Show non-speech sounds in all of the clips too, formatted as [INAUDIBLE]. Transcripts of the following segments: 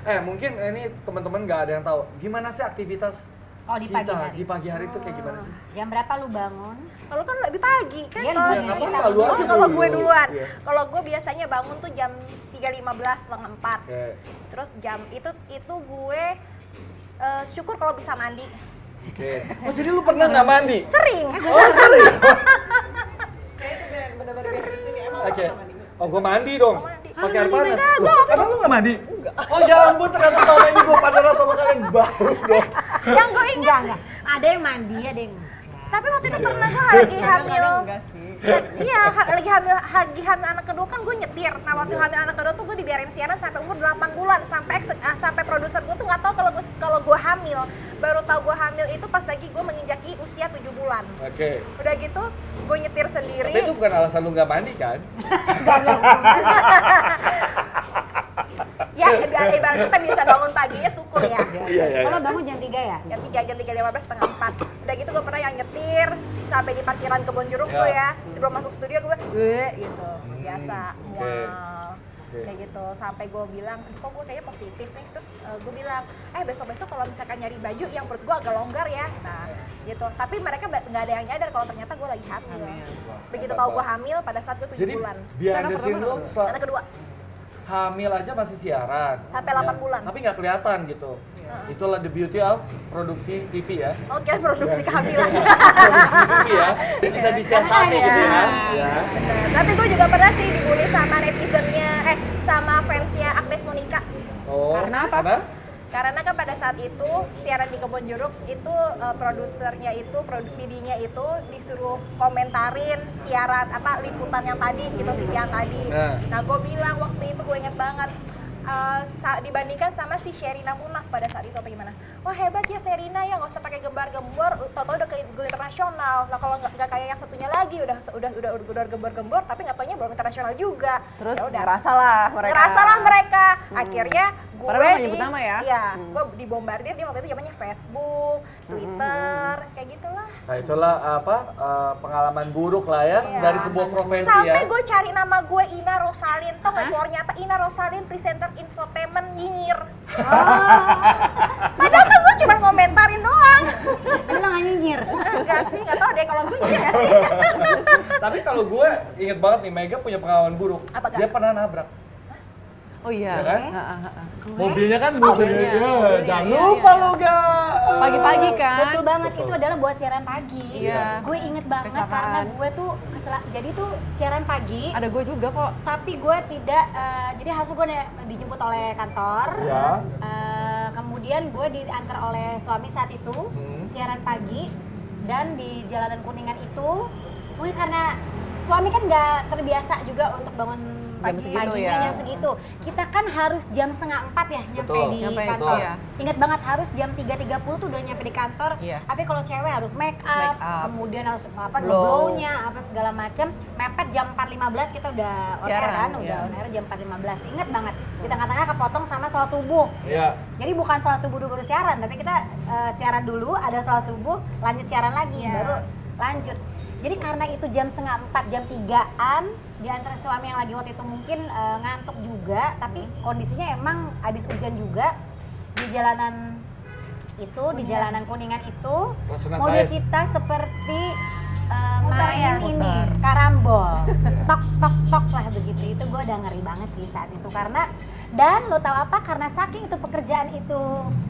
Eh mungkin ini teman-teman nggak ada yang tahu gimana sih aktivitas Oh, di kita pagi hari. di pagi hari itu kayak gimana sih? Jam berapa lu bangun? kalau kan lebih pagi kan Iya, kalau oh, kalau dulu? gue duluan Iya. kalau gue biasanya bangun tuh jam 3.15 setengah 4 Oke. terus jam itu itu gue eh, syukur kalau bisa mandi Oke. Oh jadi lu pernah nggak mandi? sering Oh sering. [LAUGHS] Oke. Oh gue mandi dong. Oh, mandi. Pakai Ah, air panas. Emang lu nggak mandi? Enggak. Oh ya ampun ternyata selama ini gue pacaran sama kalian baru dong. yang gue ingat Enggak, enggak. Ada yang mandi, ada yang enggak. tapi waktu itu pernah gue lagi hamil enggak sih. Iya, ha- lagi hamil lagi hamil anak kedua kan gue nyetir. Nah waktu hamil anak kedua tuh gue dibiarin siaran sampai umur 8 bulan sampai ah, sampai produser gue tuh nggak tahu kalau gue kalau gue hamil. Baru tahu gue hamil itu pas lagi gue menginjaki usia 7 bulan. Oke. Udah gitu gue nyetir sendiri. Tapi itu bukan alasan lu nggak mandi kan? [LAUGHS] Ya biar ibaratnya kita bisa bangun paginya syukur ya. Iya iya. Kalau bangun jam 3 ya? Jam 3, jam 3, 15, setengah 4 Udah gitu gue pernah yang nyetir Sampai di parkiran kebun jeruk Ya. tuh ya. Sebelum masuk studio gue gitu. Biasa, mual Oke. Kayak gitu, sampai gue bilang, kok gue kayaknya positif nih? Terus gue bilang, eh besok-besok kalau misalkan nyari baju yang perut gue agak longgar ya. Nah gitu, tapi mereka nggak ada yang nyadar kalau ternyata gue lagi hamil. Begitu tahu gue hamil pada saat gue 7 Jadi bulan. behind the scene Anak kedua, hamil aja masih siaran. Sampai 8 bulan. Tapi nggak kelihatan gitu. Itulah the beauty of produksi TV ya. oke produksi kehamilan [LAUGHS] produksi TV ya. Jadi bisa disiasati Iya. gitu kan. Ya. Bener. Tapi gue juga pernah sih dibully sama netizennya, eh sama fansnya Agnes Monica. Oh, Karena apa? Karena? Karena kan pada saat itu siaran di Kebon Jeruk itu eh, produsernya itu, produk PD-nya itu disuruh komentarin siaran apa liputan yang tadi gitu Sitian tadi. Nah. Nah, gue bilang waktu itu gue inget banget eh, sa- dibandingkan sama si Sherina Munaf pada saat itu apa gimana? Wah hebat ya Sherina ya nggak usah pakai gembar-gembor, toto udah ke go internasional. Nah kalau nggak kayak yang satunya lagi udah udah udah udah, udah gembar-gembor tapi nggak taunya belum internasional juga. Terus Ya udah ngerasa lah mereka. ngerasa lah mereka akhirnya gue Padahal di nyebut nama ya? iya Hmm. gue dibombardir dia waktu itu zamannya Facebook Twitter kayak gitulah Nah itulah apa eh, pengalaman buruk lah ya Iya. dari sebuah profesi sampai ya. gue cari nama gue Ina Rosalin tau nggak keluarnya apa Ina Rosalin presenter infotainment nyinyir [LAUGHS] padahal kan gue cuma ngomentarin doang Lu nggak nyinyir? enggak sih nggak tau deh kalau gue nyinyir sih Tapi kalau gue inget banget nih Mega punya pengalaman buruk. Apa, Kak? Dia pernah nabrak. Oh iya. Ya kan? Ha, ha, ha. Mobilnya kan mobilnya. Ya, Mobilnya, jangan iya, lupa iya. lo ga. Pagi-pagi kan? Betul banget, itu adalah buat siaran pagi. Iya. Gue inget banget Kecelakaan. karena gue tuh kecela- jadi tuh siaran pagi, Ada gue juga kok. tapi gue tidak, eh, jadi harus gue dijemput oleh kantor. Ya. Eh, kemudian gue diantar oleh suami saat itu Hmm. siaran pagi dan di jalanan kuningan itu mungkin karena suami kan nggak terbiasa juga untuk bangun Jam pagi segitu paginya ya. jam segitu kita kan harus jam setengah empat ya nyampe Betul. di Nyampe, kantor betul. ingat banget harus jam 3.30 tuh udah nyampe di kantor Iya. tapi kalau cewek harus make up, Make up. kemudian harus apa Blow. glow-nya apa segala macam mepet jam 4.15 kita udah on air kan udah iya. on air jam 4.15 inget banget di tengah-tengah kepotong sama sholat subuh Iya. jadi bukan sholat subuh dulu baru siaran, tapi kita eh, siaran dulu, ada sholat subuh, lanjut siaran lagi, Iya. baru lanjut. Jadi karena itu jam setengah empat, jam tigaan, di antara suami yang lagi waktu itu mungkin eh, ngantuk juga, tapi kondisinya emang habis hujan juga di jalanan itu, di jalanan kuningan itu, mobil Said. kita seperti main ya? ini karambol, tok tok tok lah begitu. Itu gue udah ngeri banget sih saat itu karena dan lo tahu apa? Karena saking itu pekerjaan itu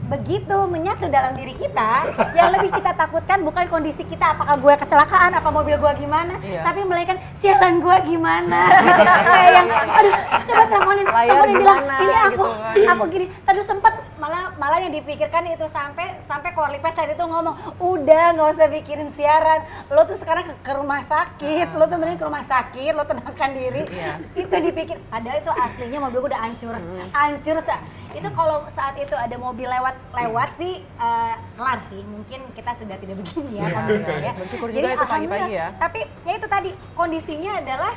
begitu menyatu dalam diri kita, [LAUGHS] yang lebih kita takutkan bukan kondisi kita, apakah gue kecelakaan, apa mobil gue gimana, Iya. tapi melainkan siaran gue gimana. [LAUGHS] Kayak yang, aduh, coba teleponin, teleponin bilang, ini aku, gitu kan. aku gini. Tadi sempat malah malah yang dipikirkan itu sampai sampai Korlipes tadi itu ngomong, udah nggak usah pikirin siaran, lo tuh sekarang ke, ke rumah sakit, lo tuh mending ke rumah sakit, lo tenangkan diri. Iya. Itu dipikir, padahal itu aslinya mobil gue udah hancur, hancur sa. Itu kalau saat itu ada mobil lewat lewat sih eh, kelar sih, mungkin kita sudah tidak begini ya Iya, kondisinya ya. Bersyukur Jadi juga itu pagi-pagi ya. Tapi ya itu tadi kondisinya adalah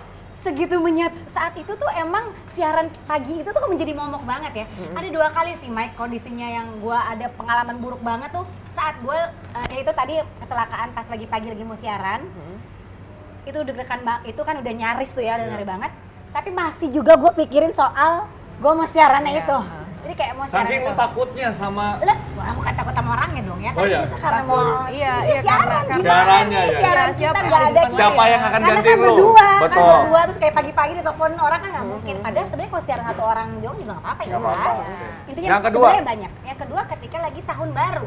segitu menyat saat itu tuh emang siaran pagi itu tuh menjadi momok banget ya. Ada dua kali sih Mike kondisinya yang gua ada pengalaman buruk banget tuh saat gua eh, ya itu tadi kecelakaan pas lagi pagi lagi mau siaran. Itu deg-degan banget, itu kan udah nyaris tuh ya, udah Iya. ngeri banget. Tapi masih juga gue pikirin soal gue mau siarannya Iya, itu. Jadi kayak mau Saking itu. lu takutnya sama Lah, gua bukan takut sama orangnya dong ya, Oh tapi iya. justru karena Takut. mau Iya, iya, siaran karena- gimana Siarannya nih, ya. siaran Iya, kita siapa nggak yang ada Siapa yang akan karena kan lu? berdua, kan Betul. berdua terus kayak pagi-pagi ditelepon orang kan nggak mungkin. Padahal sebenarnya kalau siaran satu orang doang juga nggak apa-apa ya. Kan? oke. Intinya Yang kedua? banyak. Yang kedua ketika lagi tahun baru,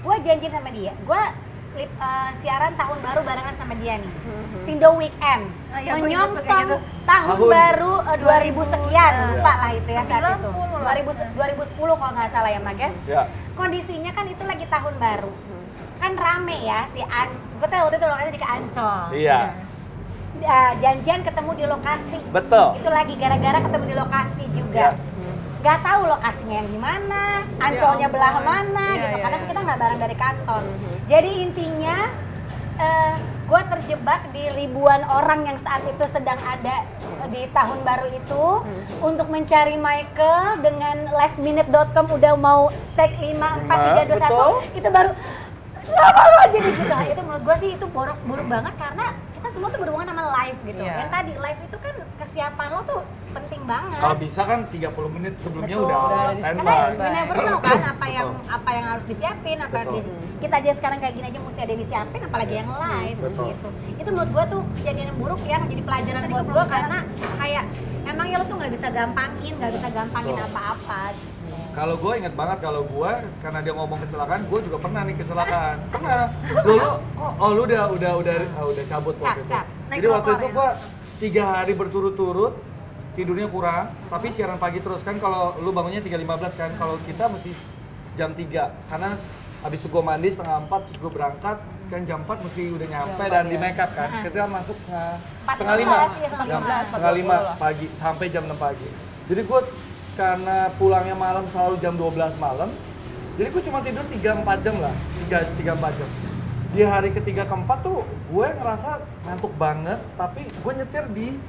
gue janjian sama dia, gue lip, eh, siaran tahun baru barengan sama dia nih, Sindo Weekend, tuh kayak menyongsong gitu. tahun, Tahun. baru eh, 2000 sekian, Iya. lupa lah itu ya saat itu. sepuluh lah. 2000 2010 kalau nggak salah ya Mak ya ya. kondisinya kan itu lagi tahun baru kan rame ya si An gue tahu waktu itu lokasi di Ancol Iya. Ya, janjian ketemu di lokasi Betul. itu lagi gara-gara ketemu di lokasi juga Yes. Nggak tahu lokasinya yang gimana ancolnya ampun. belah mana Iya, gitu iya, karena iya. kita nggak bareng dari kantor jadi intinya gue terjebak di ribuan orang yang saat itu sedang ada di tahun baru itu untuk mencari Michael dengan lastminute.com udah mau tag 5, 4, 3, 2, 1 Betul. itu baru nggak apa-apa jadi gitu itu menurut gue sih itu buruk buruk banget karena kita semua tuh berhubungan sama live gitu Iya. yang tadi live itu kan kesiapan lo tuh penting banget Kalau bisa kan 30 menit sebelumnya Betul. udah standby. karena you never know kan apa yang Betul. apa yang harus disiapin apa yang Betul. di- kita aja sekarang kayak gini aja mesti ada yang disiapin apalagi yang live Betul. gitu itu menurut gua tuh kejadian yang buruk ya menjadi pelajaran buat gua karena kayak emang ya lo tuh nggak bisa gampangin nggak bisa gampangin apa-apa Kalau gue inget banget kalau gue karena dia ngomong kecelakaan, gue juga pernah nih kecelakaan. Pernah. Lu lu kok oh lu udah udah udah ah, udah cabut Cap, waktu itu. cap. Naik Jadi waktu itu ya? gue tiga hari berturut-turut tidurnya kurang, tapi siaran pagi terus kan kalau lu bangunnya 3.15 kan, kalau kita mesti jam 3 karena habis itu gue mandi setengah 4 terus gue berangkat kan jam 4 mesti udah nyampe Jam dan 4 di ya. make up kan. Kita masuk setengah Empat setengah lima setengah lima. setengah lima 4.20 lah. pagi sampai jam 6 pagi. Jadi gue karena pulangnya malam selalu jam 12 malam, jadi gue cuma tidur 3-4 jam lah, 3-4 jam. Di hari ketiga keempat tuh gue ngerasa ngantuk banget, tapi gue nyetir di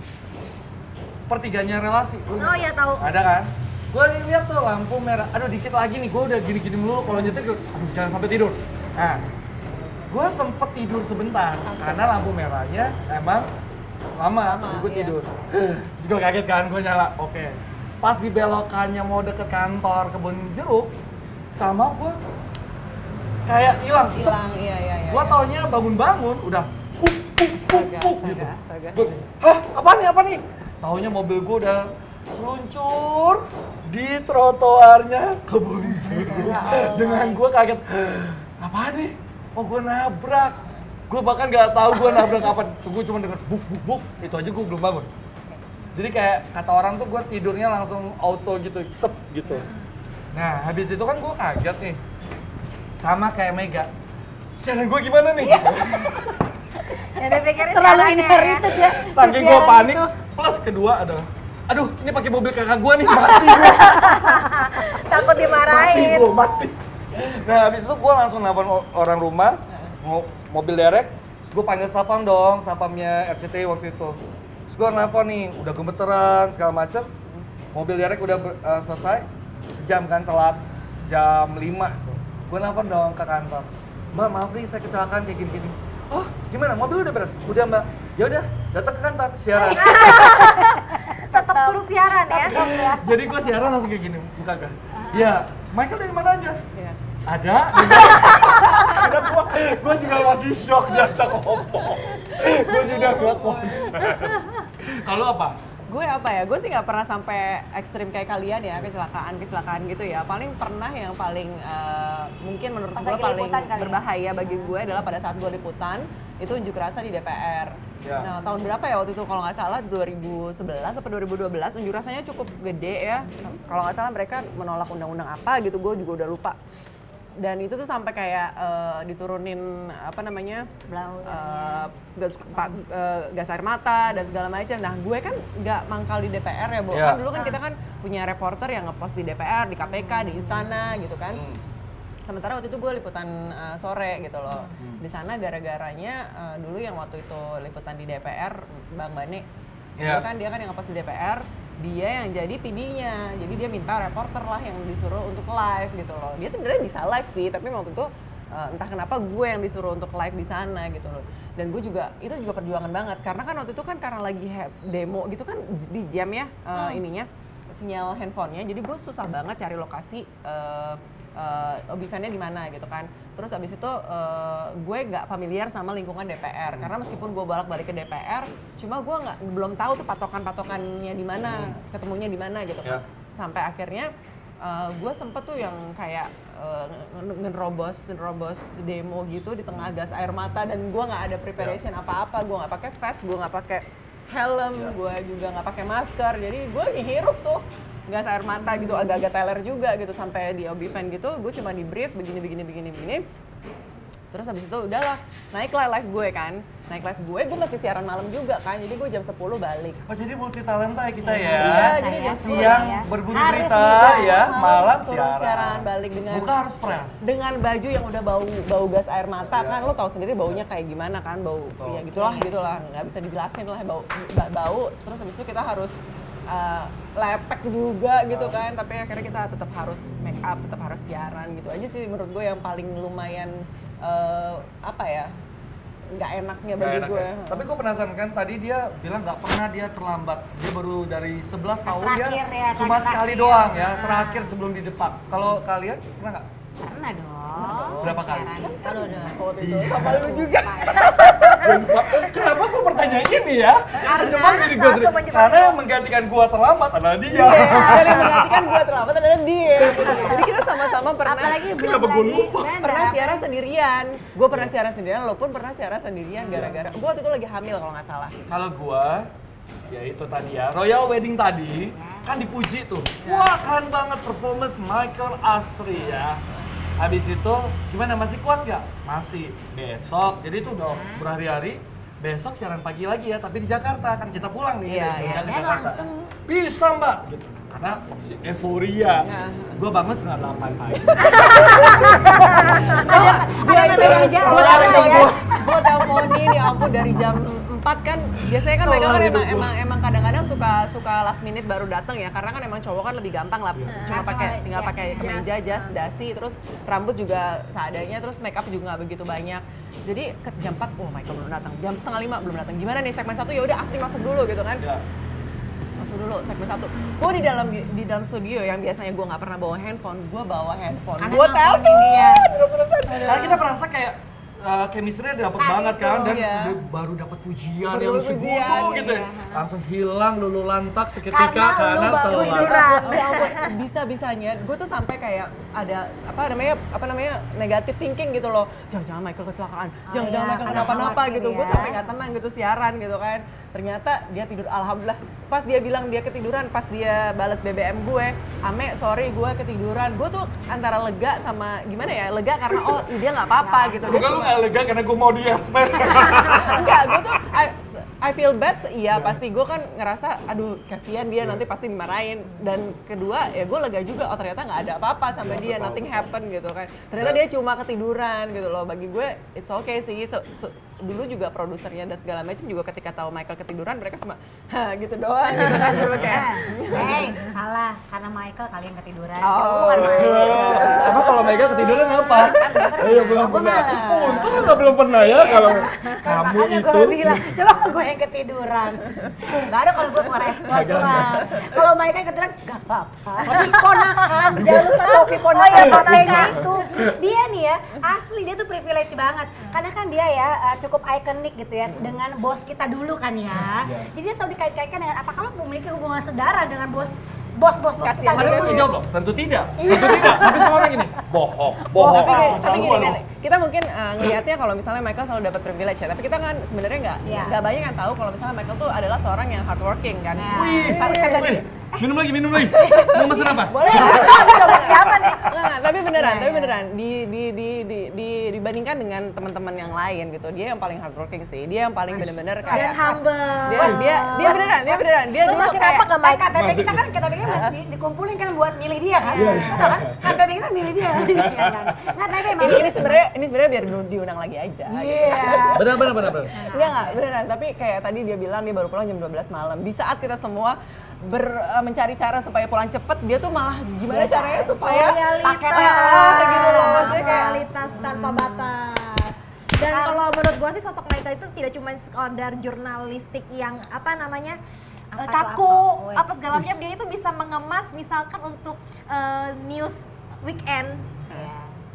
pertiganya relasi. Oh iya tahu. Ada kan? Gue lihat tuh lampu merah, aduh dikit lagi nih, gue udah gini-gini melulu kalau nyetir, gue, aduh jangan sampai tidur. Nah, gue sempet tidur sebentar, karena lampu merahnya emang lama, Lama, gue iya. tidur. Terus gue kaget kan, gue nyala, oke. Pas di belokannya mau deket kantor kebun jeruk, sama gue kayak hilang, hilang iya iya iya Gue iya. taunya bangun-bangun udah puk puk puk puk gitu. Gue, hah apa nih apa nih? Taunya mobil gue udah seluncur di trotoarnya kebun jeruk. Dengan gue kaget, apa nih? Oh gue nabrak. Gue bahkan nggak tahu gue nabrak apa. Gue cuma denger buk buk buk. Itu aja gue belum bangun. Jadi kayak kata orang tuh gue tidurnya langsung auto gitu, sep gitu. Nah habis itu kan gue kaget nih, sama kayak Mega. Siaran gue gimana nih? Ya udah pikirin [LAUGHS] terlalu inherited ya Saking gue panik, itu. plus kedua adalah, aduh ini pakai mobil kakak gue nih, mati gue, [LAUGHS] Takut mati dimarahin. gue, mati. Nah habis itu gue langsung nelfon orang rumah, mau mobil derek, gue panggil sapam dong, sapamnya RCTI waktu itu. Terus gue nelfon nih, udah gemeteran segala macem, mobil derek udah ber- eh, selesai, sejam kan telat, jam 5 tuh. Gue nelfon dong ke kantor, mbak maaf nih saya kecelakaan kayak gini-gini. Oh gimana, mobil udah beres? Udah mbak, ya udah datang ke kantor, siaran. [LAUGHS] Tetap suruh siaran ya. Jadi gue siaran langsung kayak gini, buka kan? Ya, Michael dari mana aja? Iya. Ada. [LAUGHS] Karena gue, gue juga masih shock diajak ngomong. Gue juga gak konsen. Kalau apa? gue apa ya gue sih nggak pernah sampai ekstrim kayak kalian ya kecelakaan kecelakaan gitu ya paling pernah yang paling eh, mungkin menurut gue paling ya? berbahaya bagi gue adalah pada saat gue liputan itu unjuk rasa di DPR Ya. nah tahun berapa ya waktu itu kalau nggak salah 2011 atau 2012 unjuk rasanya cukup gede ya kalau nggak salah mereka menolak undang-undang apa gitu gue juga udah lupa dan itu tuh sampai kayak eh, diturunin apa namanya Blau. eh, gas, pa- eh, gas air mata dan segala macam. Nah, gue kan nggak mangkal di DPR ya, Bu. Iya. Kan dulu kan kita kan punya reporter yang ngepost di DPR, di KPK, di istana gitu kan. Hmm. Sementara waktu itu gue liputan eh, sore gitu loh. Hmm. Di sana gara-garanya eh, dulu yang waktu itu liputan di DPR, Bang Bane. Dia kan dia kan yang pas di DPR, dia yang jadi PD-nya. Jadi dia minta reporter lah yang disuruh untuk live gitu loh. Dia sebenarnya bisa live sih, tapi waktu itu eh, entah kenapa gue yang disuruh untuk live di sana gitu loh. Dan gue juga itu juga perjuangan banget karena kan waktu itu kan karena lagi demo gitu kan di jam ya eh, ininya sinyal handphonenya. Jadi gue susah banget cari lokasi eh, uh, eventnya di mana gitu kan. Terus abis itu eh, gue nggak familiar sama lingkungan DPR karena meskipun gue bolak balik ke DPR, cuma gue nggak belum tahu tuh patokan patokannya di mana, ketemunya di mana gitu kan. Ya. Sampai akhirnya eh, gue sempet tuh yang kayak eh, nge- ngerobos ngerobos demo gitu di tengah gas air mata dan gue nggak ada preparation apa-apa, gue nggak pakai vest, gue nggak pakai helm, Ya. gue juga nggak pakai masker, jadi gue ngehirup tuh gas air mata gitu agak-agak teler juga gitu sampai di Obipen gitu gue cuma di brief begini begini begini begini terus habis itu udahlah naiklah live gue kan naik live gue gue masih siaran malam juga kan jadi gue jam 10 balik Oh jadi multi talenta ya kita ya. Iya, jadi Saya jam Siang ya. berburu Harus berita ya, malam suruh siaran. balik dengan Buka harus fresh. dengan baju yang udah bau bau gas air mata Iya. kan lo tahu sendiri baunya kayak gimana kan bau Betul. ya gitulah gitulah nggak bisa dijelasin lah bau ba- bau terus habis itu kita harus uh, lepek juga gitu Iya. kan tapi akhirnya kita tetap harus make up tetap harus siaran gitu aja sih menurut gue yang paling lumayan uh, apa ya nggak enaknya bagi enak gue ya. Tapi gue penasaran kan tadi dia bilang nggak pernah dia terlambat. Dia baru dari 11 tahun dia Terakhir ya, cuma terakhir. sekali doang ya, Ah. terakhir sebelum di depak. Kalau kalian pernah nggak? Pernah dong. Berapa kali? Kalau udah. waktu itu Iya. sama lu juga [LAUGHS] Kenapa gue bertanya ini ya? Coba diri gue Karena yang menggantikan gue terlambat adalah dia. Iya, yang menggantikan gue terlambat adalah dia jadi kita sama-sama pernah Apalagi belum lagi lupa? Nanda. pernah siaran sendirian. Gue pernah siaran sendirian, lo pun pernah siaran sendirian gara-gara gue waktu itu lagi hamil kalau nggak salah. Kalau gue, ya itu tadi ya, Royal Wedding tadi kan dipuji tuh. Wah keren banget performance Michael Astri ya. Habis itu gimana masih kuat gak? Masih. Besok, jadi itu udah berhari-hari. Besok siaran pagi lagi ya, tapi di Jakarta kan kita pulang nih Iya, dari iya. Ke Dan Jakarta. langsung. Bisa mbak, gitu. Karena si euforia. Iya. Gue bangun setengah delapan pagi. [LAUGHS] Ada ada itu, ada aja. gue ada aja. gue teleponin ya ampun dari jam 4 kan biasanya kan mereka kan emang emang emang kadang-kadang suka suka last minute baru datang ya karena kan emang cowok kan lebih gampang lah Iya. cuma Ah, pakai tinggal jas, pakai kemeja jas dasi terus rambut juga seadanya terus make up juga nggak begitu banyak. Jadi ke jam 4 oh Michael belum datang jam setengah lima belum datang gimana nih segmen satu? Ya udah Astri masuk dulu gitu kan. Ya. masuk dulu segmen satu. Gue di dalam di dalam studio yang biasanya gue nggak pernah bawa handphone gue bawa handphone. Gue telepon! dia. Karena kita merasa kayak uh, chemistry-nya dapet Saat banget itu, kan dan iya. dia baru dapat pujian Baru yang pujian, gitu ya. iya. Langsung hilang lulu lantak seketika Karena karena telat. tiduran. ya ampun bisa bisanya gue tuh sampai kayak ada apa namanya apa namanya negatif thinking gitu loh jangan jangan Michael kecelakaan Oh jangan jangan iya, Michael kenapa-napa gitu gue ya. sampai nggak tenang gitu siaran gitu kan ternyata dia tidur alhamdulillah pas dia bilang dia ketiduran pas dia balas BBM gue ame sorry gue ketiduran gue tuh antara lega sama gimana ya lega karena oh dia nggak apa-apa gitu Dia Semoga lu lega karena gue mau di Yasmin. [LAUGHS] enggak gue tuh I, I feel bad iya pasti gue kan ngerasa aduh kasihan dia nanti pasti dimarahin. Dan kedua ya gue lega juga oh ternyata nggak ada apa-apa sama Iya, dia betul. nothing happen gitu kan. Ternyata dia cuma ketiduran gitu loh. Bagi gue it's okay sih Se- se- dulu juga produsernya dan segala macam juga ketika tahu Michael ketiduran mereka cuma gitu doang gitu kan cuma kayak Hei, salah. Karena Michael kalian ketiduran. Oh. Michael. [LAUGHS] Emang kalau Mega ketiduran apa? Iya belum pernah. Untung lu gak belum pernah ya kalau kamu Makanya itu. gue bilang, coba kalau gue yang ketiduran. Gak ada kalau gue keluar ekspos lah. Kalau Michael ketiduran, gak apa-apa. Tapi ponakan, jangan lupa topi ponakan. Oh iya, itu. Dia nih ya, asli dia tuh privilege banget. Karena kan dia ya uh, cukup ikonik gitu ya, dengan bos kita dulu kan ya. Iya. Jadi dia selalu dikait-kaitkan dengan apakah lo memiliki hubungan saudara dengan bos bos-bos bos kita Kasihan Padahal dulu. lu dijawab loh, tentu tidak. Tentu tidak. Tapi semua orang gini, bohong, bohong. tapi, kayak- tapi gini kan kita mungkin uh, ngelihatnya kalau misalnya Michael selalu dapat privilege ya tapi kita kan sebenarnya nggak Iya. nggak banyak yang tahu kalau misalnya Michael tuh adalah seorang yang hardworking kan Nah. Wih, Kan- wih. dia- Eh, Minum lagi, minum lagi. Mau pesen apa? Boleh. Nih? Nggak, tapi beneran, Iya, tapi iya. beneran di, di, di, di, di- dibandingkan dengan teman-teman yang lain gitu, dia yang paling hardworking sih, dia yang paling bener-bener Dan kayak humble. dia, dia, dia beneran, dia beneran, dia Lu dulu masih kayak apa nggak? KTP kita kan KTP kita masih di- dikumpulin kan buat milih dia kan? Betul kan? KTP kita milih dia. [LAUGHS] Iya kan? Nggak, tapi ini, ini sebenarnya ini sebenarnya biar di- diundang lagi aja. Iya. Benar, benar, benar, benar. Enggak enggak, beneran. Tapi kayak tadi dia bilang dia baru pulang jam 12 malam. Di saat kita semua ber, eh, mencari cara supaya pulang cepet, dia tuh malah gimana caranya supaya Loyalitas. Ah, gitu loh. Maksudnya kayak Loyalitas tanpa batas. Dan kalau menurut gua sih sosok Michael itu tidak cuma sekadar jurnalistik yang apa namanya Apa eh, tuh, kaku, apa? apa segala macam dia itu bisa mengemas misalkan untuk eh, news weekend.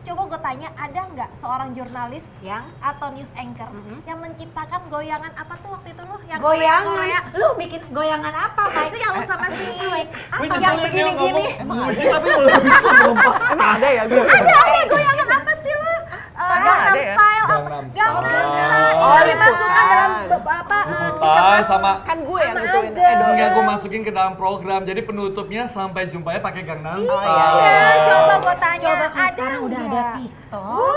Coba gue tanya, ada nggak seorang jurnalis Yang atau news anchor Mhm. yang menciptakan goyangan apa tuh waktu itu lu yang goyangan. Korea? Lu bikin goyangan apa, Mike? sih yang lu sama si apa yang begini-gini? ngomong muji tapi belum bisa ngomong. emang ada ya. Ada ada goyangan apa lu? Gangnam ya? Style, apa? Gangnam Gangnam Style. Style. Oh, Itu dimasukkan dalam apa? eh, sama Kan gue yang gituin. Edo. Enggak, gue masukin ke dalam program. Jadi penutupnya sampai jumpanya pakai Gangnam Iya, Style. coba gue tanya. Coba kan ada sekarang udah ada? TikTok. Oh.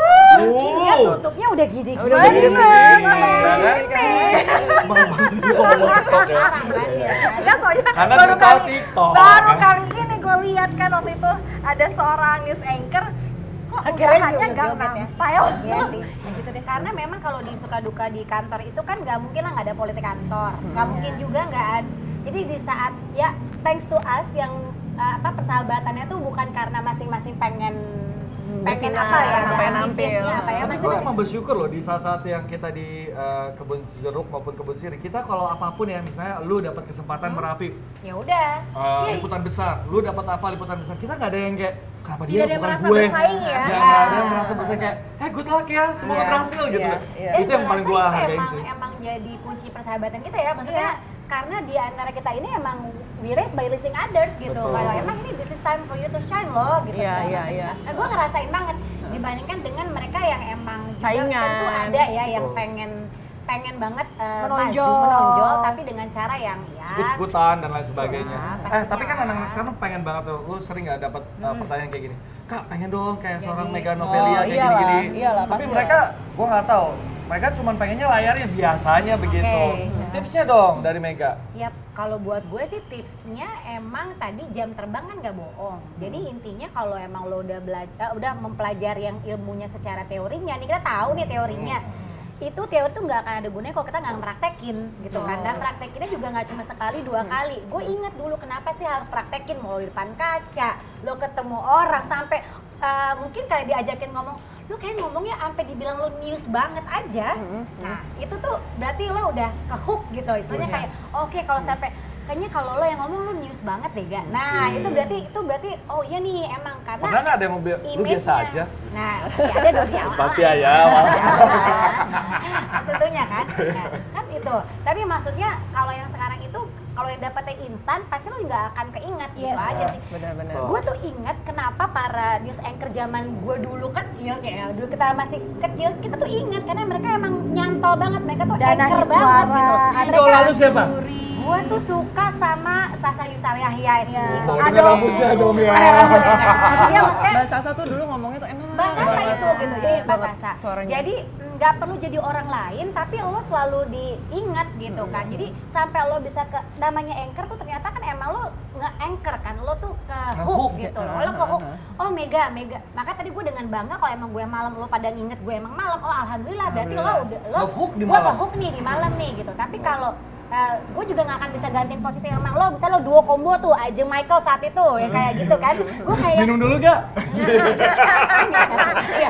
Dia tutupnya udah gini gini. Udah gini-gini. langsung Ya ya. Ya. Karena baru kali TikTok, baru kali ini gue lihat kan waktu itu ada seorang news anchor joget-joget Gangnam ya. Style. Iya sih. Ya gitu deh. Karena memang kalau di suka duka di kantor itu kan nggak mungkin lah nggak ada politik kantor, nggak mungkin juga nggak ada. Jadi di saat ya thanks to us yang uh, apa persahabatannya tuh bukan karena masing-masing pengen pengen bersinar, apa ya, pengen nampil. apa ya, Tapi gue emang bersyukur loh di saat-saat yang kita di eh, kebun jeruk maupun kebun sirih. Kita kalau apa pun ya, misalnya lu dapat kesempatan merapi ya udah. eh, Iya, liputan besar, lu dapat apa liputan besar, kita nggak ada yang kayak kenapa dia Tidak bukan merasa gue. bersaing ya. Nggak nggak ada yang merasa bersaing kayak, eh good luck ya, semoga Iya, berhasil gitu. iya, iya. Dan Itu yang paling itu hargain emang, sih. Emang jadi kunci persahabatan kita ya, maksudnya Iya. karena di antara kita ini emang we raise by listening others gitu. Betul. Kalau emang ini this is time for you to shine loh gitu. Iya, iya, iya. Nah, gue ngerasain banget dibandingkan dengan mereka yang emang juga Saingan. tentu ada ya yang Betul. pengen pengen banget uh, Menonjol. maju, menonjol tapi dengan cara yang ya Sekut-sekutan dan lain sebagainya. Iya, eh, pastinya. tapi kan anak-anak sekarang pengen banget tuh. Lu sering nggak dapat uh, pertanyaan kayak gini? Kak, pengen dong kayak seorang Mega Novelia Oh, kayak iyalah, gini-gini. iyalah, Tapi pasti mereka, gua nggak tahu. Mereka cuma pengennya layarnya biasanya begitu. Tipsnya dong dari Mega. Ya kalau buat gue sih tipsnya emang tadi jam terbang kan nggak bohong. Jadi intinya kalau emang lo udah belajar, udah mempelajari yang ilmunya secara teorinya, nih kita tahu nih teorinya. Itu teori tuh nggak akan ada gunanya kalau kita nggak praktekin gitu kan. Dan praktekinnya juga nggak cuma sekali dua kali. Gue inget dulu kenapa sih harus praktekin mau di depan kaca, lo ketemu orang sampai uh, mungkin kayak diajakin ngomong, lo kayak ngomongnya sampai dibilang lo news banget aja. Nah itu tuh berarti lo udah ke hook gitu, istilahnya kayak oke kalau sampai kayaknya kalau lo yang ngomong lo news banget deh gak. Nah itu berarti itu berarti oh iya nih emang karena Pernah nggak ada yang mau bilang, lu biasa aja? Nah pasti ada dong awal. Pasti aja. awal. [LAUGHS] Tentunya kan, Nah, kan itu. Tapi maksudnya kalau yang sekarang itu kalau yang dapetnya instan pasti lo nggak akan keinget gitu Yes. aja sih. Benar-benar. Gue tuh inget kenapa para news anchor zaman gue dulu kecil kayak dulu kita masih kecil kita tuh inget karena mereka emang nyantol banget mereka tuh Dana anchor Iswara, banget gitu. Idola lu siapa? Gue tuh suka sama Sasa Yusar Yahya sih. Iya. Oh, Ada rambutnya dong ya. Dia [LAUGHS] maksudnya Mbak Sasa tuh dulu ngomongnya tuh enak. Mbak Sasa banget. itu gitu, jadi Mbak Sasa. Suaranya. Jadi nggak perlu jadi orang lain, tapi lo selalu diingat gitu kan. Jadi sampai lo bisa ke namanya anchor tuh ternyata kan emang lo nge-anchor kan, lo tuh ke hook ya. gitu. Lo ke hook. Oh Mega, Mega. Maka tadi gue dengan bangga kalau emang gue malam lo pada nginget gue emang malam. Oh alhamdulillah, berarti lo udah lo Nge-hook di gue malam. ke hook nih di malam nih gitu. Tapi kalau eh, gue juga nggak akan bisa gantiin posisi emang lo bisa lo duo combo tuh aja Michael saat itu ya kayak gitu kan gue kayak Minum dulu gak? Iya,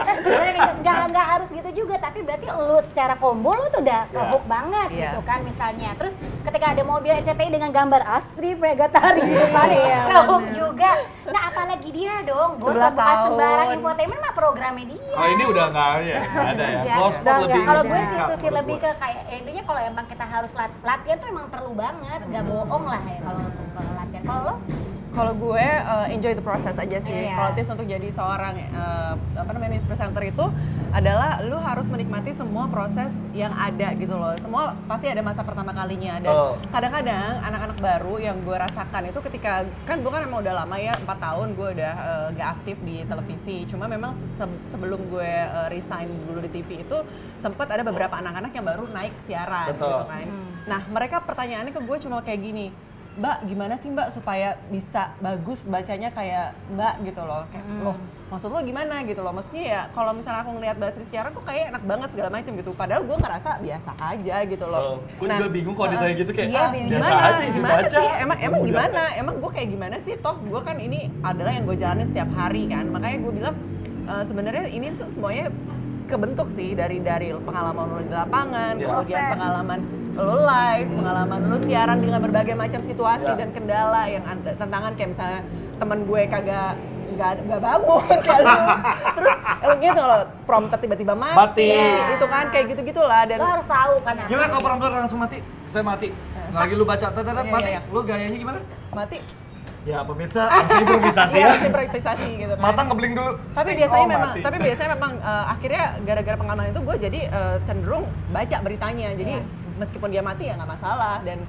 nggak nggak harus gitu juga, tapi berarti lu secara combo lu tuh udah ke Iya. hook banget Iya. gitu kan misalnya. Terus ketika ada mobil ECTI dengan gambar Astri Pregatari gitu kan, Iya, hook juga. Nah apalagi dia dong, gue 11 bukan sembarang infotainment mah programnya dia. Oh ini udah nggak ada ya? Ada ya? Close Udah lebih enggak. Kalau gue sih lebih ke kayak ya, intinya kalau emang kita harus lat latihan tuh emang perlu banget, gak bohong lah ya kalau untuk kalau latihan. Kalau lo Kalau gue uh, enjoy the process aja sih. Iya. Kalau tips untuk jadi seorang uh, apa namanya news presenter itu adalah lu harus menikmati semua proses yang ada gitu loh. Semua pasti ada masa pertama kalinya dan Betul. kadang-kadang anak-anak baru yang gue rasakan itu ketika kan gue kan emang udah lama ya empat tahun gue udah eh, gak aktif di televisi. Cuma memang se- sebelum gue eh, resign dulu di TV itu sempat ada beberapa anak-anak yang baru naik siaran Betul. gitu kan. Nah mereka pertanyaannya ke gue cuma kayak gini. Mbak, gimana sih Mbak supaya bisa bagus bacanya kayak Mbak gitu loh? Kayak, loh, maksud lo gimana gitu loh? Maksudnya ya kalau misalnya aku ngelihat Basri siaran kok kayak enak banget segala macam gitu. Padahal gue ngerasa biasa aja gitu loh. Gue Nah, juga bingung kalau ditanya gitu kayak Iya, ah, biasa gimana, aja itu gimana baca. sih? Emang emang Udah. gimana? Emang gue kayak gimana sih? Toh gue kan ini adalah yang gue jalanin setiap hari kan. Makanya gue bilang eh, sebenarnya ini tuh semuanya kebentuk sih dari dari pengalaman lo di lapangan, Ya. kemudian Proses. pengalaman lo live, pengalaman lo siaran dengan berbagai macam situasi Ya. dan kendala yang ada tantangan kayak misalnya teman gue kagak nggak nggak bangun [LAUGHS] kayak lu terus lu gitu kalau prompter tiba-tiba mati, Mati. itu kan kayak gitu gitulah dan Lo harus tahu kan apa. Gimana kalau prompter langsung mati? Saya mati. Lagi lu baca, tet, tet, tet, Iya, mati. iya, iya. Lu gayanya gimana? mati Ya pemirsa, langsung improvisasi ya. harus improvisasi gitu kan Mata ngebling dulu. tapi biasanya oh, memang mati. tapi biasanya memang eh, akhirnya gara-gara pengalaman itu gue jadi eh, cenderung baca beritanya jadi meskipun dia mati ya nggak masalah dan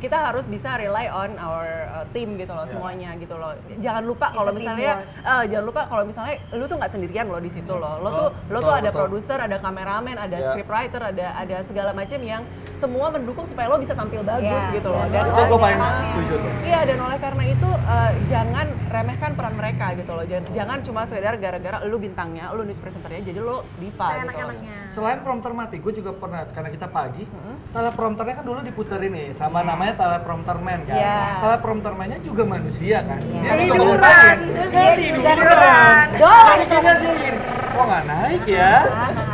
kita harus bisa rely on our uh, team gitu loh Ya. semuanya gitu loh. Jangan lupa kalau misalnya eh, jangan lupa kalau misalnya lu tuh nggak sendirian loh di situ loh. Lo tuh lo tuh betul, ada produser ada kameramen ada Ya. scriptwriter ada ada segala macam yang semua mendukung supaya lo bisa tampil bagus Ya, gitu loh. Dan Itu gue paling setuju tuh. Iya dan oleh karena itu eh, jangan remehkan peran mereka gitu loh. Jangan, jangan cuma sekedar gara-gara lu bintangnya, lu news presenternya jadi lu diva Saya gitu. Selain prompter mati, gue juga pernah karena kita pagi, teleprompternya kan dulu diputerin nih sama namanya teleprompter man kan. Iya. Teleprompter man-nya juga manusia kan. Iya. Dia Tiduran, bangun pagi. terus Dia tiduran. tiduran. Doang Akhirnya dia gini, kok nggak naik ya?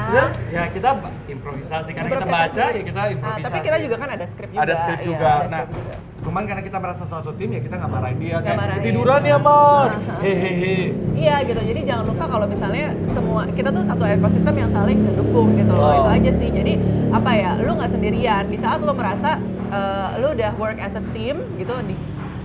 Terus ya kita improvisasi karena kita baca ya kita Ah, improvisasi. tapi kita juga kan ada skrip juga. ada skrip iya, juga. nah, juga. cuman karena kita merasa satu tim ya kita nggak marahin dia Nggak kayak marahin. ketiduran ya mas. Hehehe. Iya gitu. Jadi jangan lupa kalau misalnya semua kita tuh satu ekosistem yang saling mendukung gitu loh. Oh. Itu aja sih. Jadi apa ya? Lu nggak sendirian. Di saat lu merasa eh, lu udah work as a team gitu di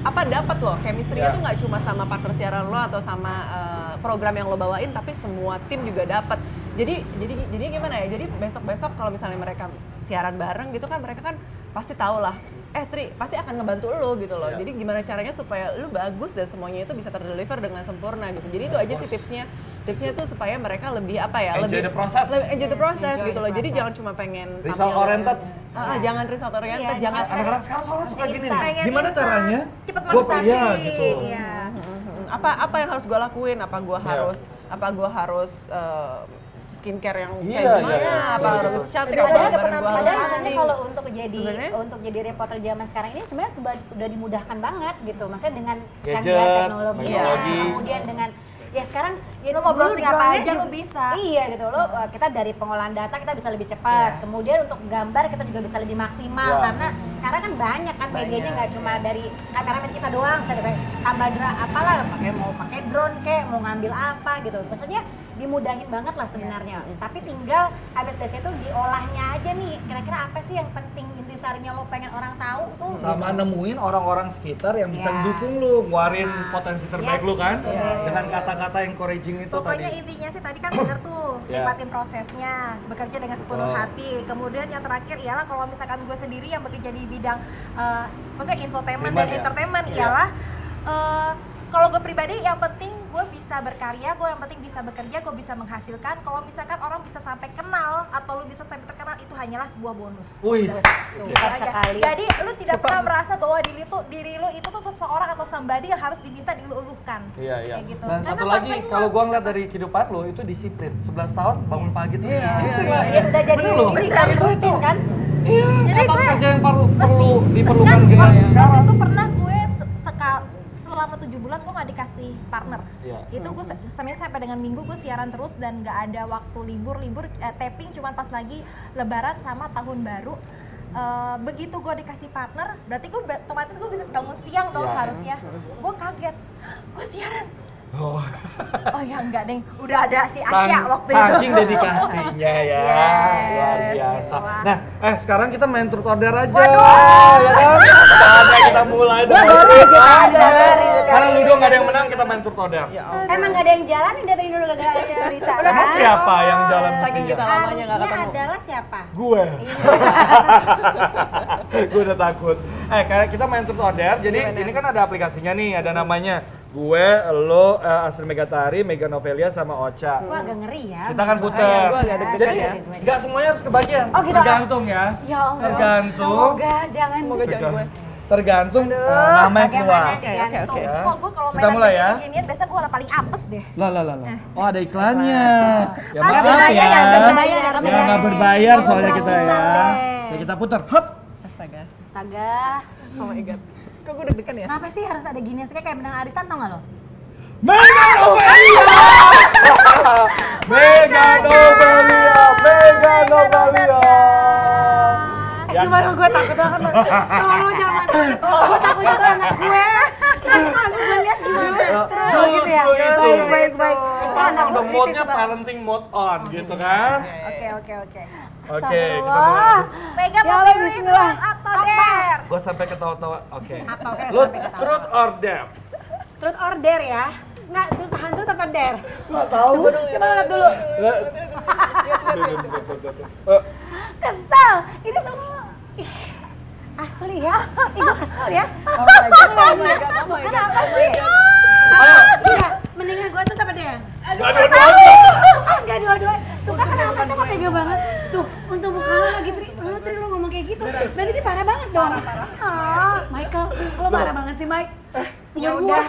apa dapat loh chemistry-nya Ya. tuh nggak cuma sama partner siaran lo atau sama eh, program yang lo bawain tapi semua tim juga dapat jadi jadi jadi gimana ya? Jadi besok besok kalau misalnya mereka siaran bareng gitu kan mereka kan pasti tahu lah eh Tri pasti akan ngebantu lo gitu loh. Ya. jadi gimana caranya supaya lu bagus dan semuanya itu bisa terdeliver dengan sempurna gitu. Jadi itu aja sih tipsnya. Tipsnya tuh supaya mereka lebih apa ya? Enjoy lebih the process. lebih enjoy the process enjoy gitu loh. jadi jangan cuma pengen Result oriented. dengan- Ah, ah, jangan result oriented Iya, jangan Anak-anak sekarang soalnya suka gini nih. Pengen Gimana instan, caranya? Cepet Gua prestasi. iya gitu. Iya. Apa apa yang harus gue lakuin apa gue Iya. harus apa gue harus eh, skincare yang Iya, kayak gimana iya, iya. apa Betul, harus betul. cantik gue penampilan. harus Padahal sebenarnya kalau untuk jadi Sebenarnya? untuk jadi reporter zaman sekarang ini sebenarnya sudah udah dimudahkan banget gitu. Maksudnya dengan Gadget, canggih teknologi, teknologi. kemudian dengan ya sekarang ya Lu mau browsing apa aja lu juga- bisa. Iya gitu loh. uh, Kita dari pengolahan data kita bisa lebih cepat. Iya. Kemudian untuk gambar kita juga bisa lebih maksimal Iya. karena sekarang kan banyak kan medianya Banyak. nggak cuma dari kameramen kita doang, bisa ada tambah dra apalah pakai mau pakai drone kek, mau ngambil apa gitu. Maksudnya dimudahin banget lah sebenarnya. Tapi tinggal habis dari situ diolahnya aja nih. Kira-kira apa sih yang penting intisarinya lo pengen orang tahu tuh? sama nemuin orang-orang sekitar yang bisa Ya. dukung lu, nguarin Nah, potensi terbaik yes, lu kan, yes. dengan kata-kata encouraging itu Pokoknya tadi. intinya sih tadi kan bener tuh, [COUGHS] Ya. nikmatin prosesnya, bekerja dengan sepenuh Betul. hati. Kemudian yang terakhir ialah kalau misalkan gue sendiri yang bekerja di bidang, eh, maksudnya infotainment dan Entertainment, ya. entertainment Iya. ialah eh, kalau gue pribadi yang penting gue bisa berkarya, gue yang penting bisa bekerja, gue bisa menghasilkan. Kalau misalkan orang bisa sampai kenal atau lu bisa sampai terkenal itu hanyalah sebuah bonus. Wih, sekali. Jadi lu tidak Super. pernah merasa bahwa diri tuh diri lu itu tuh seseorang atau somebody yang harus diminta diluluhkan. Iya, iya. Kayak gitu. Dan Karena satu lagi, kalau lu- gua ngeliat dari kehidupan lo itu disiplin. 11 tahun bangun pagi terus Iya, disiplin iya, lah. Ya udah jadi Bener loh. ini kan rutin kan? Iya, Jadi atas gue- kerja yang perlu, perlu diperlukan Kan generasi waktu, waktu sekarang. itu pernah gue se- sekal selama tujuh bulan gue nggak dikasih partner. Iya. Itu gue se- Senin sampai dengan Minggu gue siaran terus dan nggak ada waktu libur libur eh, taping cuman pas lagi Lebaran sama Tahun Baru. Eh, begitu gue dikasih partner, berarti gue ber- otomatis gue bisa bangun siang dong Iya. harusnya. Gue kaget, gue siaran. Oh, Oh ya enggak deng, udah ada si Asya sang- waktu itu. saking dedikasinya ya, [LAUGHS] Yes, luar biasa. Nah, eh sekarang kita main truth order aja, Waduh. ya kan? Saatnya kita mulai dong. baru aja Hari Karena Ludo nggak ada yang menang, kita main truth or dare. Ya. Emang gak ada yang jalanin dari dulu gara-gara saya cerita. Emang kan? siapa yang jalan Saking kita lamanya nggak Harusnya ketemu. adalah siapa? Gue. [LAUGHS] Gue udah takut. Eh, kayak kita main truth or dare. Jadi ini kan ada aplikasinya nih, ada namanya. Gue, lo, eh, Astrid Megatari, Mega Novelia, sama Ocha. Gua agak ngeri ya. Kita kan agak deg-degan Jadi ya. nggak semuanya harus kebagian. Oh, gitu. Tergantung ya. Ya Allah. Tergantung. Semoga jangan. Semoga jangan gue. Tergantung eh, nama yang keluar. Oke, oke, tergantung. oke. Ya. Kok gue kalau Kita main mulai ya. ginian biasa gue paling apes deh. Lah lah lah lah. Oh ada iklannya. Ya maaf berbayar, ya. ada berbayar, ada Ya berbayar. nggak berbayar soalnya kita ya. Ya kita putar. Hup. Astaga. Astaga. Oh my god. Kok gue deg-degan ya? Kenapa sih harus ada gini sih kayak benang arisan tau gak lo? Mega Novelia. Mega Novelia. Mega Novelia. Eh, cuma gue takut banget lo. [LAUGHS] Tolong jangan. Gue takut itu anak gue. Nanti gue lihat gimana. Justru gitu ya? itu. Baik, baik, Pasang Anak the mode-nya parenting mode on gitu kan. Oke oke oke. Oke, kita Astagfirullah. mulai. Mega Ya pilih bismillah. truth atau dare? Gue sampai ketawa-tawa. Oke. Apa, oke, Lu truth or dare? Truth or dare ya? Nggak, susahan truth apa dare? Gak tahu. Coba dulu, coba lu lihat dulu. Eh, Kesel. Ini semua. Ih, Asli ya? Gue kesel ya. Oh my god, oh my god, oh my god. Kenapa oh sih? Ayo. Iya, mendingan gue tuh apa dare? Gak dua-duanya. Ah, Enggak dua-dua. Tuh kan kenapa tuh kok tega banget? Tuh, untuk muka lu lagi tri, lu tri lu ngomong kayak gitu. Berarti ini parah banget dong. Ah, Michael, lu parah banget sih, Mike. Bukan gua.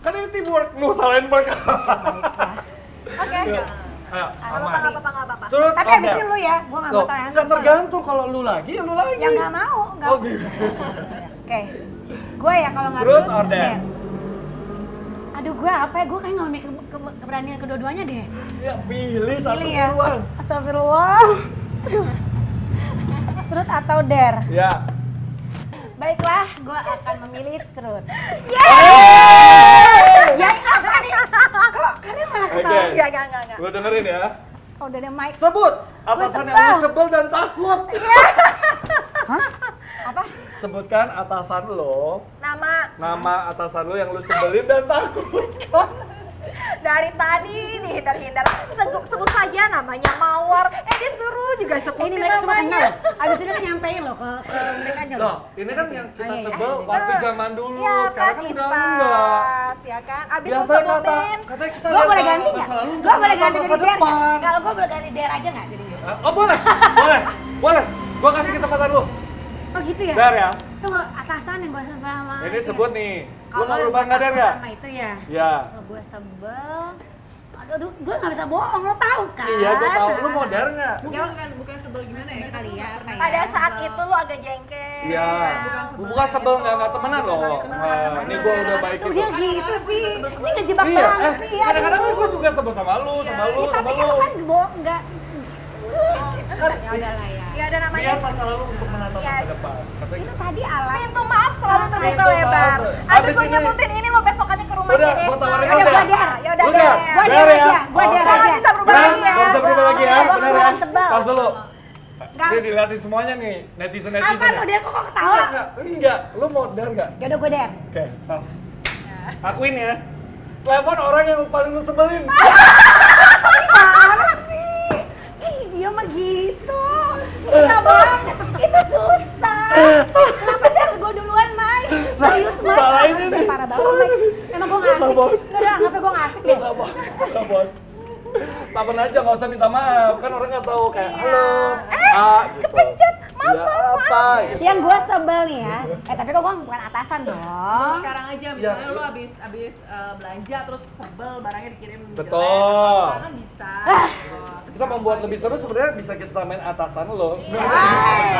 Kan ini teamwork. Lu salahin mereka. Oke. Ayo, apa-apa nggak apa-apa. Truth Tapi lu ya, gua nggak Loh, mau tanya. tergantung kalau lu lagi, ya lu lagi. Ya nggak mau, nggak Oh mau. gitu. Oke, gue ya kalau nggak Truth or dare? Aduh, gue apa ya? Gue kayak nggak ke- keberanian kedua-duanya deh. Ya pilih satu Pilih ya. buruan. Astagfirullah. [LAUGHS] Truth atau dare? Ya. Baiklah, gue akan memilih truth. Yeay! Ya? Kok kalian malah ketawa? Iya nggak nggak nggak. Lu dengerin ya. Oh, udah ada mic. Sebut atasan yang lu sebel dan takut. Hah? Apa? Sebutkan atasan lo, Nama nama atasan lo yang lu sebelin dan takut. Dari tadi dihindar-hindar. Sebut, sebut saja namanya Mawar. Eh disuruh juga Ini sebutin mereka semua namanya. Abis itu kan nyampein loh ke, ke mereka aja loh. Loh, ini kan yang kita Oh, iya, iya. sebel waktu zaman dulu. Ya, Sekarang kan udah enggak. ya kan? Abis kata, sebutin. katanya kita Gue lihat boleh ganti nggak? untuk boleh ganti masa jadi dare depan. Kalau gue boleh ganti dare aja nggak jadi Oh boleh, boleh, boleh. Gua kasih kesempatan lu. Oh gitu ya? Dar ya. Tunggu, atasan yang gue sebel sama Ini itu sebut ya? nih. Lu mau yang berubah gua nggak Dar takut nggak? Sama itu ya? Ya. Kalau gue sebel, aduh, gue nggak bisa bohong, lo tau kan? Iya, gua tahu. Lu mau Dar nggak? Ya, Bukan, bukan sebel gimana ya? kali ya, apa ya? Pada saat itu lu agak jengkel. Iya. bukan Bukan sebel nggak nggak temenan loh. Bukan temenan, Nah, temenan. ini gua udah baik itu. dia gitu sih, ini ngejebak Iya, banget eh sih. kadang-kadang kan gua juga sebel sama lu, sama lu, Iya, sama tapi lu. kan kan bohong, nggak. Ya udahlah ya. Ya ada namanya. Lihat masa lalu untuk menata masa Yes. depan. Kata Itu gitu. tadi alay. Pintu maaf selalu terbuka lebar. Abis gue ini- nyebutin ini lo besokannya ke rumahnya Udah, gua tawarin Udah. Dar. Ya udah. Gua Dar Dar ya. aja. Dar Jangan aja. bisa berubah lagi ya. Gak bisa berubah lagi ya, benar ya. Pas dulu. Nggak Ini usah. diliatin semuanya nih, netizen-netizen Apa ya. lu dia kok ketawa? Enggak, enggak. Lu mau dar enggak? Ya udah gue der. Oke, pas. Akuin ya. Telepon orang yang paling lu sebelin. [LAUGHS] Mana sih? Ih, dia mah gitu. Susah banget. Itu susah. Kenapa sih harus gue duluan, Mai? Serius, Mai? salah ini nih. Parah banget. Emang gue ngasih. Salah. Enggak ada, anggapnya gue ngasih deh. Telepon aja nggak usah minta maaf, kan orang nggak tahu kayak halo. Eh, ah, gitu. kepencet. Maaf, ya, maaf, apa? Gitu. Yang gue sebel nih ya. Eh, tapi kok gue bukan atasan dong. sekarang aja Iya. misalnya lu abis abis eh, belanja terus sebel barangnya dikirim jelek, Betul. sekarang kan bisa Ah. gitu. Kita membuat lebih seru sebenarnya bisa kita main atasan lo. Hai.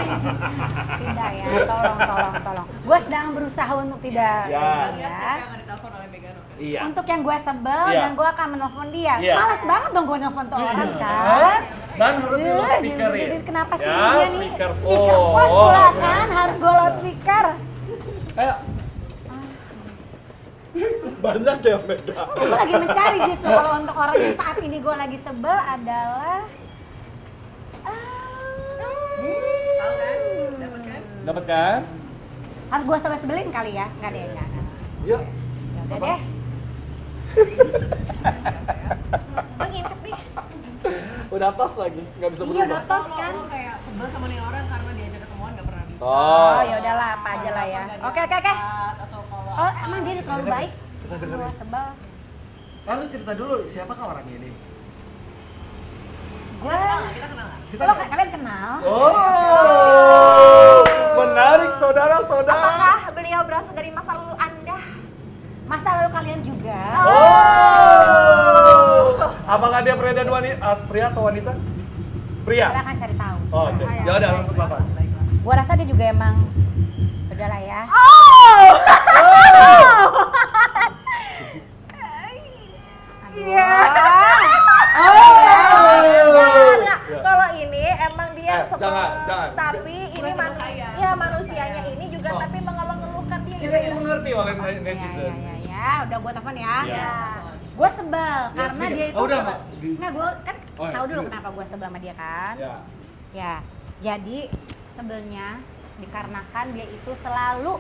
Tidak ya, tolong, tolong, tolong. Gue sedang berusaha untuk tidak. Ya. kita lihat siapa ya. Iya. Untuk yang gue sebel Iya. dan gue akan menelpon dia. Iya. Malas banget dong gue nelfon tuh orang Iya. kan. Dan harus di loudspeakerin. jadi kenapa sih ya, dia nih? speaker Speaker phone phone. pula kan, harus gue loudspeaker. Ayo. Banyak ya beda. Gue lagi mencari justru kalau untuk orang yang saat ini gue lagi sebel adalah? Hmm. Dapat kan? Dapat kan? harus gue sebel sebelin kali ya nggak deh nggak nggak. Iya. Udah deh. [LAUGHS] Gue ngintip nih. Udah tos lagi, nggak bisa Iya berubah. udah tos kan. Lo kayak sebel sama nih orang karena diajak ketemuan gak pernah bisa. Oh ya udahlah apa aja lah ya. Oke oke oke. Oh emang dia terlalu baik. Kita dengerin. Gua sebel. Lalu cerita dulu siapakah orangnya ini? Gua. kita kenal? Kita Kalau kalian kenal? Oh, menarik saudara-saudara. Apakah beliau berasal dari masa lalu Anda? Masa lalu kalian juga? Oh, apakah dia pria dan wanita? ah, pria atau wanita? Pria. Kalian akan cari tahu. Oh, oke. Ya udah langsung apa? Gua rasa dia juga emang udahlah ya. Oh! [LAUGHS] Iya. Oh, Oh. Enggak, kalau ini emang dia Eh, sebel, jangan, jangan. tapi ini man ya manusianya ini juga Oh. tapi mengeluh-ngeluhkan dia Kita ingin mengerti oleh Ya, ya, netizen. ya, ya, udah gua telepon ya. Ya. Gue sebel karena sedikit. dia itu Oh, udah, sebel. Nggak, gue kan Oh, ya, tahu dulu kenapa gue sebel sama dia kan. Ya. Ya, jadi sebelnya dikarenakan dia itu selalu